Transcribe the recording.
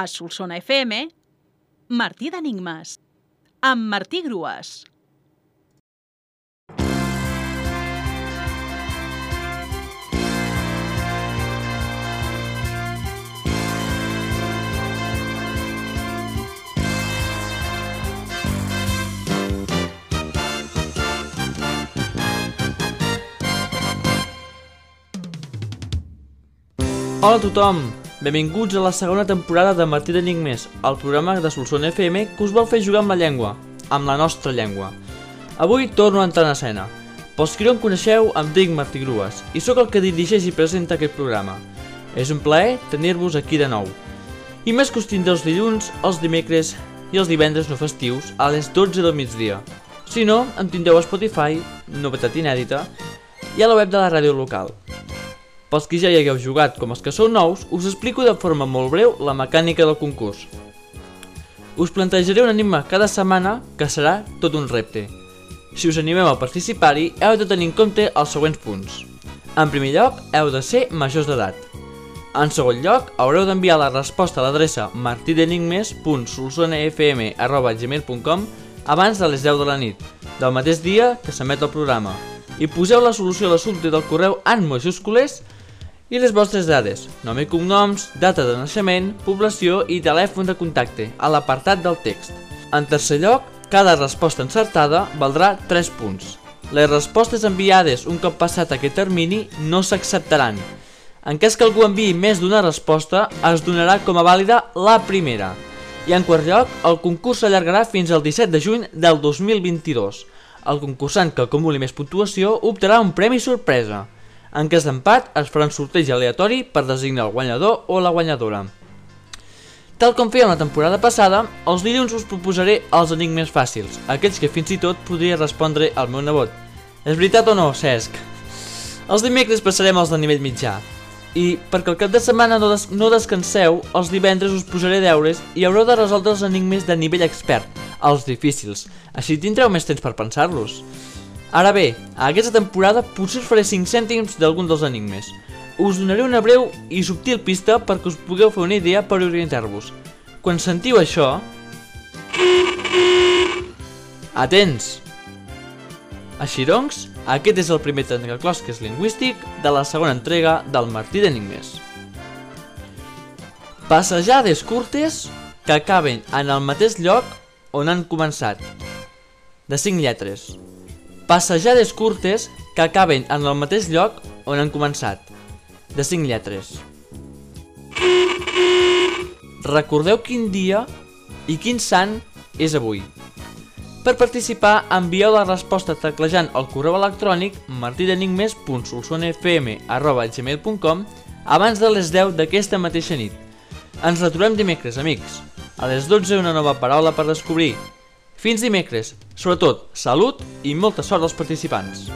A Solsona FM, Martí d'Enigmes, amb Martí Grues. Hola a tothom! Benvinguts a la segona temporada de Martí d'Enigmes, el programa de Solsona FM que us vol fer jugar amb la llengua, amb la nostra llengua. Avui torno a entrar en escena. Pels qui no em coneixeu, em dic Martí Grues i sóc el que dirigeix i presenta aquest programa. És un plaer tenir-vos aquí de nou. I més que us tindreu els dilluns, els dimecres i els divendres no festius a les 12 del migdia. Si no, em tindreu a Spotify, novetat inèdita, i a la web de la ràdio local. Pels qui ja hi hagueu jugat com els que sou nous, us explico de forma molt breu la mecànica del concurs. Us plantejaré un enigma cada setmana que serà tot un repte. Si us animeu a participar-hi, heu de tenir en compte els següents punts. En primer lloc, heu de ser majors d'edat. En segon lloc, haureu d'enviar la resposta a l'adreça martidenigmes.solsonafm.gmail.com abans de les 10 de la nit, del mateix dia que s'emet el programa, i poseu la solució a l'assumpte del correu en majúscules i les vostres dades, nom i cognoms, data de naixement, població i telèfon de contacte a l'apartat del text. En tercer lloc, cada resposta encertada valdrà 3 punts. Les respostes enviades un cop passat aquest termini no s'acceptaran. En cas que algú enviï més d'una resposta, es donarà com a vàlida la primera. I en quart lloc, el concurs s'allargarà fins al 17 de juny del 2022. El concursant que acumuli més puntuació optarà un premi sorpresa. En cas d'empat, es farà un sorteig aleatori per designar el guanyador o la guanyadora. Tal com fèiem la temporada passada, els dilluns us proposaré els enigmes fàcils, aquells que fins i tot podria respondre al meu nebot. És veritat o no, Cesc? Els dimecres passarem als de nivell mitjà. I, perquè el cap de setmana no, des no descanseu, els divendres us posaré deures i haureu de resoldre els enigmes de nivell expert, els difícils. Així tindreu més temps per pensar-los. Ara bé, a aquesta temporada potser us faré 5 cèntims d'algun dels enigmes. Us donaré una breu i subtil pista perquè us pugueu fer una idea per orientar-vos. Quan sentiu això... Atents! Així doncs, aquest és el primer trencaclosques lingüístic de la segona entrega del Martí d'Enigmes. Passejades curtes que acaben en el mateix lloc on han començat. De 5 lletres. Passejades curtes que acaben en el mateix lloc on han començat. De 5 lletres. Recordeu quin dia i quin sant és avui. Per participar, envieu la resposta teclejant el correu electrònic martidenigmes.solsonfm.gmail.com abans de les 10 d'aquesta mateixa nit. Ens retrobem dimecres, amics. A les 12 una nova paraula per descobrir. Fins dimecres. Sobretot, salut i molta sort als participants.